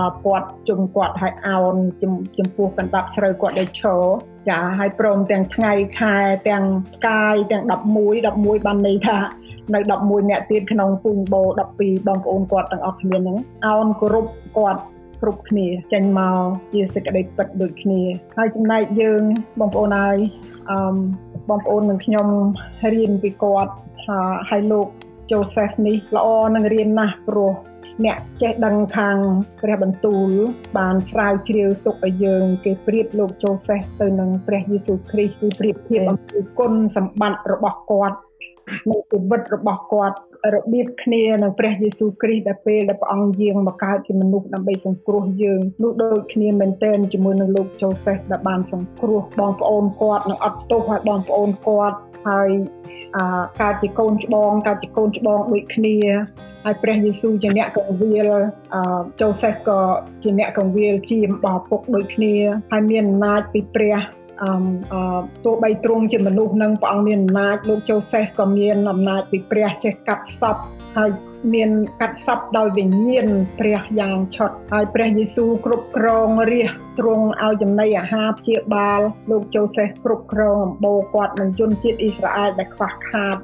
[SPEAKER 1] មកពាត់ជុំគាត់ឲ្យអោនចំពោះកណ្ដាប់ស្រូវគាត់ដែលឈរ ចាហើយព្រមទាំងថ្ងៃខែទាំងផ្កាយទាំង11 11បានន័យថានៅ11អ្នកទៀតក្នុងពូញបោ12បងប្អូនគាត់ទាំងអស់គ្នាហ្នឹងអោនគោរពគាត់គ្រប់គ្នាចេញមកជាសេចក្តីពិតដូចគ្នា ហើយចំណែកយើងបងប្អូនហើយអឺបងប្អូននិងខ្ញុំរៀនពីគាត់ថាឲ្យលោកជូសេសនេះល្អនឹងរៀនណាស់ព្រោះ អ្នកចេះដឹងខាងព្រះបន្ទូល បានស្រាវជ្រាវទុកឲ្យយើង គេប្រៀបលោកជូសេសទៅនឹងព្រះយេស៊ូវគ្រីស្ទគឺប្រៀបធៀបអំពីគុណសម្បត្តិរបស់គាត់នៃជីវិតរបស់គាត់របៀបគ្នានឹងព្រះយេស៊ូវគ្រីស្ទដែលពេលដែលព្រះអង្គយាងមកកើតជាមនុស្សដើម្បីសង្គ្រោះយើងនោះដូចគ្នាមែនទែនជាមួយនឹងលោកជូសេសដែលបានសង្គ្រោះបងប្អូនគាត់នឹងអត់ទោសឲ្យបងប្អូនគាត់ហើយអាកើតជាកូនច្បងកើតជាកូនច្បងដូចគ្នា ហើយព្រះយេស៊ូវជាអ្នកកងវិលអឺជូសេសក៏ជាអ្នកកងវិលជារបស់ពុកដូចគ្នាហើយមានអំណាចពីព្រះអឺទោះបីទ្រង់ជាមនុស្សនឹងព្រះអង្គមានអំណាចលោកជូសេសក៏មានអំណាចពីព្រះចេះកាត់សពហើយ មានកាត់សពដោយវិញ្ញាណព្រះយ៉ាងឆុតហើយព្រះយេស៊ូវគ្រប់គ្រងរាជទ្រង់ឲ្យចំណីអាហារព្យាបាលលោកជូសេសគ្រប់គ្រងអំបូរគាត់នឹងជនជាតិអ៊ីស្រាអែលដែលខ្វះខាត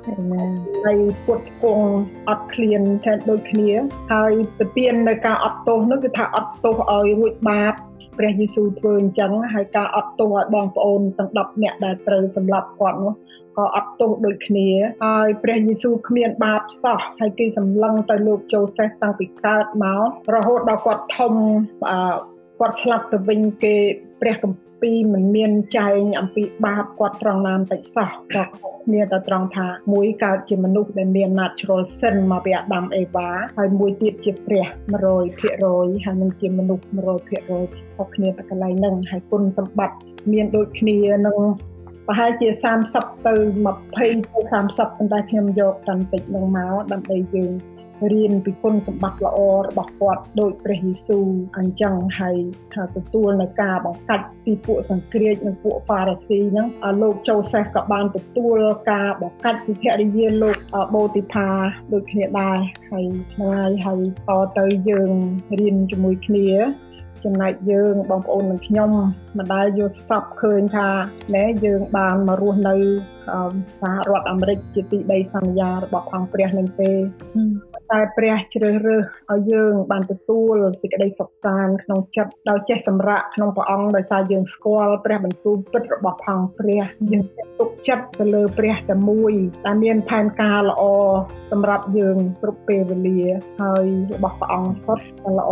[SPEAKER 1] ហើយពុតគង់អត់ឃ្លានតែដូចគ្នា ហើយទៅទាននៅការអត់ទោសនោះគឺថាអត់ទោសឲ្យរួចបាប ព្រះយេស៊ូវធ្វើអញ្ចឹងហើយការអត់ទោសឲ្យបងប្អូនទាំង10នាក់ដែលត្រូវសម្លាប់គាត់នោះក៏អត់ទោសដូចគ្នាហើយព្រះយេស៊ូវគ្មានបាបសោះហើយគេសម្លឹងទៅលោកជូសេសតាំងពីកើតមករហូតដល់គាត់ធំគាត់ស្លាប់ទៅវិញគេព្រះគម្ពីរមិនមានចែងអំពីបាបគាត់ត្រង់ណាបន្តិចសោះក៏គ្នាតែត្រង់ថាមួយកើតជាមនុស្សដែលមាន natural sin មកពីអាដាមអេវ៉ាហើយមួយទៀតជាព្រះ100%ហើយនឹងជាមនុស្ស100%ខុសគ្នាតែកន្លែងហ្នឹងហើយគុណសម្បត្តិមានដូចគ្នានឹងប្រហែលជា30ទៅ20ទៅ30ប៉ុន្តែខ្ញុំយកតាំងតិចនឹងមកដើម្បីយើង រៀនពីគុណសម្បត្តិល្អរបស់គាត់ដោយព្រះយេស៊ូវអញ្ចឹងហើយថាទទួលនៅការបង្កាច់ពីពួកសង្គ្រាចនិងពួកហ្វារីស៊ីហ្នឹងលោកជូសេសក៏បានទទួលការបង្កាច់ពីភរិយាលោកបូទីផាដូចគ្នាដែរហើយថ្ងៃហើយតទៅយើងរៀនជាមួយគ្នាចំណែកយើងបងប្អូននិងខ្ញុំមិនដែលយល់ស្បឃើញថាណែយើងបានមករស់នៅសហរដ្ឋអាមេរិកជាទីដីសន្យារបស់អង្គព្រះនឹងទេ តែព្រះជ្រើសរើសឲ្យយើងបានទទួលសេចក្តីសុខសាន្តក្នុងចិត្តដោយចេះសម្រាកក្នុងព្រះអង្គដោយសារយើងស្គាល់ព្រះបន្ទូលពិតរបស់ផងព្រះយើងទុកចិត្តទៅលើព្រះតែមួយដែលមានផែនការល្អសម្រាប់យើងគ្រប់ពេលវេលាហើយរបស់ព្រះអង្គសុទ្ធតែល្អ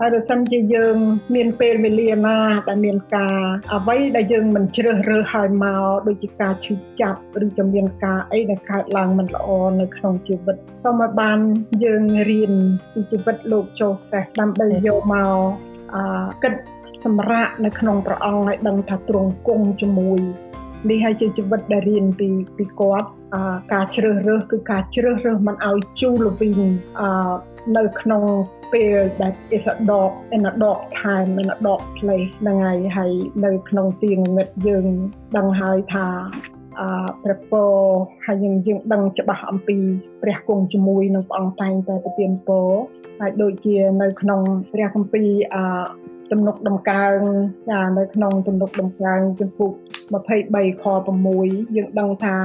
[SPEAKER 1] ហើយបើសិនជាយើងមានពេលវេលាណាដែលមានការអ្វីដែលយើងមិនជ្រើសរើសឲ្យមកដូចជាការឈឺចាប់ឬក៏មានការអីដែលកើតឡើងមិនល្អនៅក្នុងជីវិតសូមឲ្យបានយើងរៀនពីជីវិតលោកចូលសេះដើម្បីយកមកអគិតសម្រាប់នៅក្នុងព្រះអង្គឲ្យដឹងថាទ្រង់គង់ជាមួយនេះហើយជាជីវិតដែលរៀនពីពីគាត់ការជ្រើសរើសគឺការជ្រើសរើសមិនឲ្យជូរវិញនៅក្នុង ពេលដែល is a dog in a dog time in a dog place ហ្នឹងហើយហើយនៅក្នុងទីងងឹតយើងដឹងហើយថាអឺព្រះពរហើយយើងយើងដឹងច្បាស់អំពីព្រះគង់ជាមួយនឹងព្រះអង្គតែងតែប្រទានពរហើយដូចជានៅក្នុងព្រះគម្ពីរអឺទំនុកដំកើងនៅក្នុងទំនុកដំកើងជំពូក23ខ6យើងដឹងថា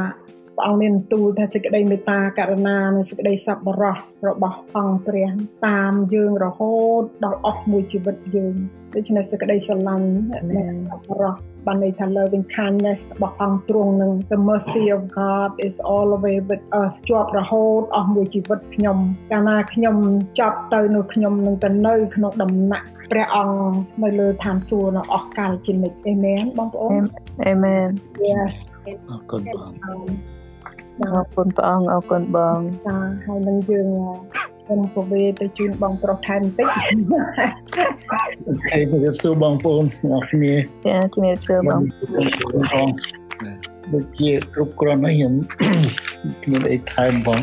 [SPEAKER 1] ព្រះអង្គមានទូលថាសេចក្តីមេត្តាករុណានិងសេចក្តីសប្បុរសរបស់អង្គព្រះតាមយើងរហូតដល់អស់មួយជីវិតយើងដូច្នេះសេចក្តីស្រឡាញ់នៃសប្បុរសបានន័យថា loving kindness របស់អង្គទ្រង់នឹង the mercy of God is always with us ជាប់រហូតអស់មួយជីវិតខ្ញុំកាលណាខ្ញុំចាប់ទៅនៅខ្ញុំនឹងទៅនៅ ក្នុងដំណាក់ព្រះអង្គនៅលើឋានសួគ៌នៅអស់កាលជានិច្ចអេមែនបងប្អូន
[SPEAKER 3] អេមែន
[SPEAKER 1] Yes
[SPEAKER 4] អរគុណបង
[SPEAKER 3] អរគុណព្រះអង្គអរគុណបង
[SPEAKER 1] ចាហើយនឹងយើងខ្ញុំក៏វេទៅជូនបងប្រុសថែមបន្តិច
[SPEAKER 4] អូខេជម្រាបសួរបងប្អូនអ្នកគ្នា
[SPEAKER 3] ចាជំរាបសួរបង
[SPEAKER 4] បងដូចជាគ្រប់គ្រាន់ហើយខ្ញុំគ្មានអីថែមបង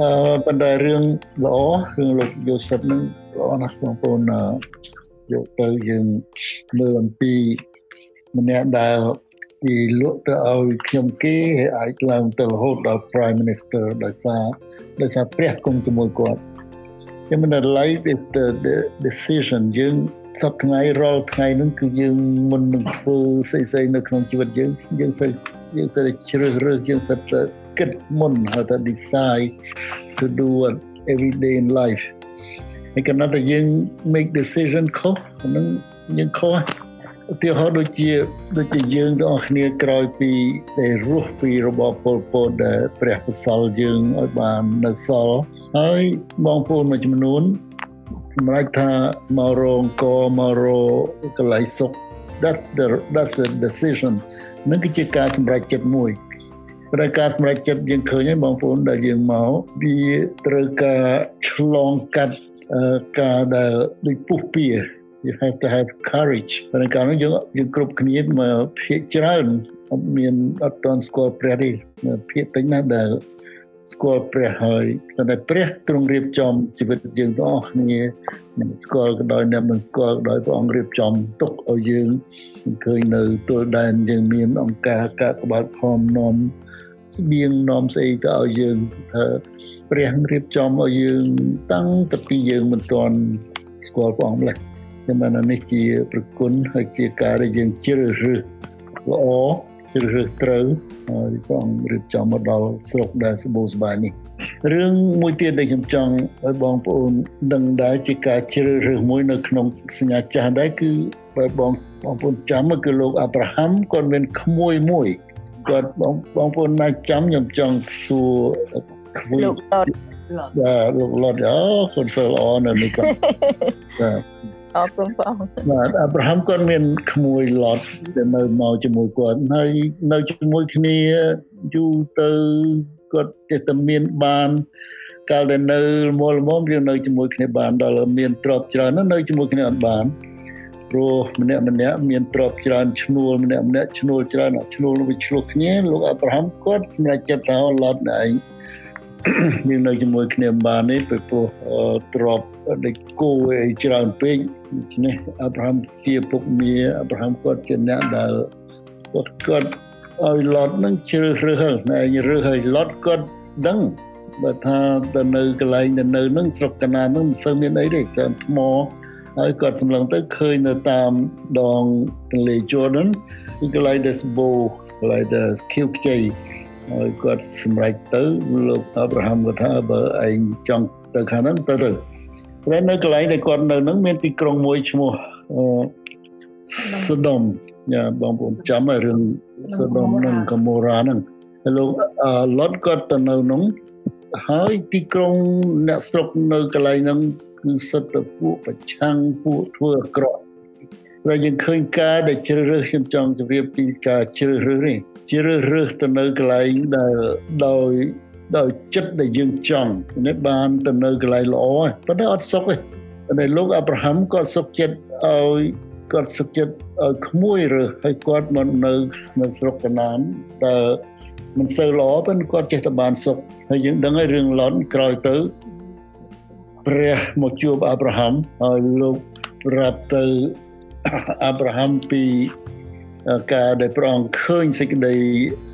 [SPEAKER 4] អឺប៉ុន្តែរឿងល្អរឿងលោកយូសិបនឹងល្អណាស់បងប្អូនយកទៅយើងមើលអំពីម្នាក់ដែល ពីលក់ទៅឲ្យខ្ញុំគេអាចឡើងទៅរហូតដល់ Prime Minister ដោយសារដោយសារព្រះគង់ជាមួយគាត់ខ្ញុំមិន life is the, the decision យើងសពថ្ងៃរាល់ថ្ងៃហ្នឹងគឺយើងមុននឹងធ្វើស្អីស្អីនៅក្នុងជីវិតយើងយើងសិយើងសិជ្រើសរើសយើងសិតែគិតមុនហើយតែ decide to do what every day in life ហើយគណៈតែយើង make decision ខុសហ្នឹងយើងខុស ឧទាហរណ៍ដូចជាដូចជាយើងទាំងអស់គ្នាក្រោយពីដែលរស់ពីរបបប៉ុលពតដែលព្រះបសល់យើងឲ្យបាននៅសល់ហើយបងប្អូនមួយចំនួនសម្រាប់ថាមករងកមករកន្លែងសុខ that the that's the decision នឹងគឺជាការសម្រេចចិត្តមួយព្រោះការសម្រេចចិត្តយើងឃើញហើយបងប្អូនដែលយើងមកវាត្រូវការឆ្លងកាត់ការដែលដូចពុះពៀ you have to have courage ព្រោះកាលនោះយើងយើងគ្រប់គ្នាមកភាកច្រើនអត់មានអត់តន់ស្គាល់ព្រះទេភាកតិចណាស់ដែលស្គាល់ព្រះហើយតែព្រះទ្រង់រៀបចំជីវិតយើងទាំងអស់គ្នាមិនស្គាល់ក៏ដោយអ្នកមិនស្គាល់ក៏ដោយព្រះអង្គរៀបចំទុកឲ្យយើងឃើញនៅទល់ដែនយើងមានអង្គការកាកបាទខំនាំស្បៀងនាំស្អីទៅឲ្យយើងថាព្រះរៀបចំឲ្យយើងតាំងតពីយើងមិនទាន់ស្គាល់ព្រះអង្គម្លេះ ខ្ញុំបាននេះជាប្រគុណហើយជាការដែលយើងជ្រើសរើសល្អជ្រើសរើសត្រូវហើយព្រះអង្គរៀបចំមកដល់ស្រុកដែលសម្បូរសប្បាយនេះរឿងមួយទៀតដែលខ្ញុំចង់ឲ្យបងប្អូនដឹងដែរជាការជ្រើសរើសមួយនៅក្នុងសញ្ញាចាស់ដែរគឺបើបងបងប្អូនចាំគឺលោកអាប់រ៉ាហាំគាត់មានក្មួយមួយគាត់បងបងប្អូនណាចាំខ្ញុំចង់សួរ
[SPEAKER 3] ក្មួយលោកលត់
[SPEAKER 4] បាទលោកលត់អូកូនសិលល្អនៅនេះគាត់បាទ
[SPEAKER 3] អរគុណបង
[SPEAKER 4] បាទអាប់រ៉ាហាំគាត់មានក្មួយឡតដែលនៅមកជាមួយគាត់ហើយនៅជាមួយគ្នាយូរទៅគាត់ចេះតែមានបានកាលដែលនៅមលមមយើងនៅជាមួយគ្នាបានដល់មានទ្រព្យច្រើននៅជាមួយគ្នាអត់បានព្រោះម្នាក់ម្នាក់មានទ្រព្យច្រើនឈ្នួលម្នាក់ម្នាក់ឈ្នួលច្រើនឈ្នួលវាឆ្លោះគ្នាលោកអាប់រ៉ាហាំគាត់សម្រេចចិត្តថាឡតឯងយើងនៅជាមួយគ្នាបាននេះពីព្រោះទ្រប ដូចគោអីច្រើនពេកដូច្នេះអាប់រ៉ាហាំជាពុកមាអាប់រ៉ាហាំគាត់ជាអ្នកដែលគាត់គាត់ឲ្យឡតនឹងជ្រើសរើសហើយរើសឲ្យឡតគាត់ដឹងបើថាទៅនៅកន្លែងទៅនៅនឹងស្រុកកណានឹងមិនសូវមានអីទេច្រើនថ្មហើយគាត់សម្លឹងទៅឃើញនៅតាមដងទន្លេ Jordan គឺកន្លែងដែលសម្បូរកន្លែងដែលខៀវខ្ចីហើយគាត់សម្រេចទៅលោកអាប់រ៉ាហាំគាត់ថាបើឯងចង់ទៅខាងហ្នឹងទៅទៅ តែនៅកន្លែងដែលគាត់នៅហ្នឹងមានទីក្រុងមួយឈ្មោះសូដុំយ៉ាបងប្អូនចាំរឿងសូដុំនិងកូម៉ូរ៉ាហ្នឹងហើយលោកឡុតគាត់ទៅនៅហ្នឹងហើយទីក្រុងអ្នកស្រុកនៅកន្លែងហ្នឹងគឺសិតតែពួកប្រឆាំងពួកធ្វើអាក្រក់ហើយយើងឃើញការដែលជ្រើសរើសខ្ញុំចង់ជម្រាបពីការជ្រើសរើសនេះជ្រើសរើសទៅនៅកន្លែងដែលដោយ ដោយចិត្តដែលយើងចង់នេះបានទៅនៅកន្លែងល្អប៉ុន្តែអត់សុខទេប៉ុន្តែលោកអាប់រ៉ាហាំក៏សុខចិត្តឲ្យគាត់សុខចិត្តឲ្យក្មួយរើសហើយគាត់មកនៅនៅស្រុកកណានដែលមិនសូវល្អប៉ុន្តែគាត់ចេះតែបានសុខហើយយើងដឹងហើយរឿងឡុនក្រោយទៅព្រះមកជួបអាប់រ៉ាហាំហើយលោកប្រាប់ទៅអាប់រ៉ាហាំពី ការដែលព្រះអង្គឃើញសេចក្តី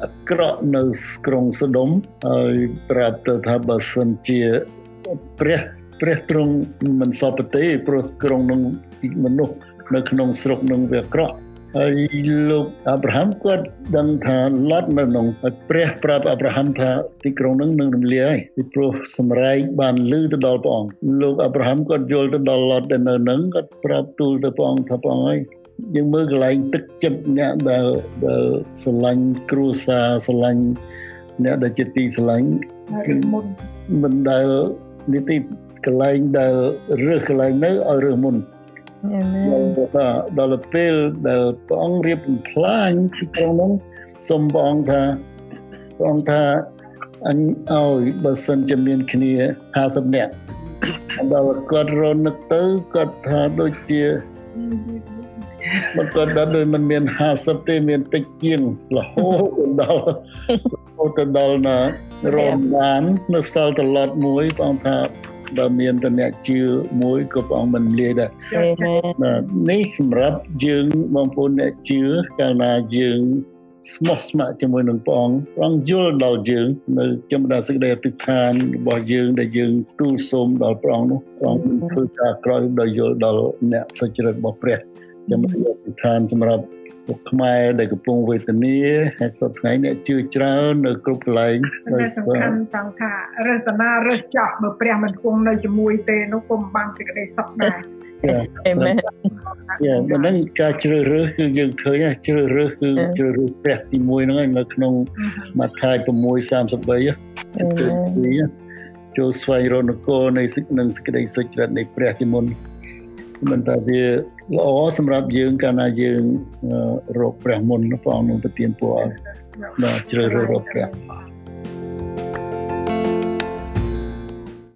[SPEAKER 4] អាក្រក់នៅក្រុងសូដុំហើយប្រាប់ទៅថាបើសិនជាព្រះព្រះទ្រង់មិនសពទេព្រោះក្រុងនឹងមនុស្សនៅក្នុងស្រុកនឹងវាអាក្រក់ហើយលោកអាប់រ៉ាហាំគាត់ដឹងថាឡតនៅក្នុងហើយព្រះប្រាប់អាប់រ៉ាហាំថាទីក្រុងនឹងនឹងរំលាយពីព្រោះសម្រែកបានលឺទៅដល់ព្រះអង្គលោកអាប់រ៉ាហាំគាត់យល់ទៅដល់ឡតដែលនៅនឹងគាត់ប្រាប់ទូលទៅព្រះអង្គថាព្រះអង្គហើយ យើងមើលកន្លែងទឹកចិត្តអ្នកដែលដែលស្រឡាញ់គ្រួសារស្រឡាញ់អ្នកដែលជាទីស្រឡាញ់គឺមុនមិនដែលនេះទីកន្លែងដែលរើសកន្លែងនៅឲ្យរើសមុនថាដល់ពេលដែលព្រះអង្គរៀបបំផ្លាញទីក្រុងនោះសូមព្រះអង្គថាព្រះអង្គថាអញឲ្យបើសិនជាមានគ្នា50នាក់ដល់គាត់រនឹកទៅគាត់ថាដូចជា មិនគាត់ដល់ដូចមិនមាន50ទេមានតិចជាងរហូតដល់រហូតដល់ណារំបាននៅសល់ត្រឡប់មួយបងថាបើមានតអ្នកជឿមួយក៏ព្រះអង្គមិនលាយដែរបាទនេះសម្រាប់យើងបងប្អូនអ្នកជឿកាលណាយើងស្មោះស្ម័គ្រជាមួយនឹងព្រះអង្គព្រះអង្គយល់ដល់យើងនៅចំដាសេចក្តីអធិដ្ឋានរបស់យើងដែលយើងទូលសូមដល់ព្រះអង្គនោះព្រះអង្គធ្វើការក្រោយដោយយល់ដល់អ្នកសុចរិតរបស់ព្រះ ខ្ញុំអធិដ្ឋានសម្រាប់ពួកខ្មែរដែលកំពុងវេទនាហើយសប្តាហ៍នេះជឿច្រើននៅគ្រប់កន្លែង
[SPEAKER 1] ដោយសំខាន់ចង់ថារសនារសចោះបើព្រះមិនគង់នៅជាមួយទេនោះពុំបានសេចក្តីសុខដែរ
[SPEAKER 3] អេមែន
[SPEAKER 4] យ៉ាបើនឹងការជ្រើសរើសគឺយើងឃើញជ្រើសរើសគឺជ្រើសរើសព្រះទី1ហ្នឹងហើយនៅក្នុងម៉ាថាយ6:33សេចក្តីចូលស្វែងរកនគរនៃសេចក្តីនឹងសេចក្តីសុចរិតនៃព្រះទីមុន មិនថាវាល្អសម្រាប់យើងកាលណាយើងរកព្រះមុនព្រះអង្គនឹងប្រទានពរបាទជ្រើសរើសរកព្រះ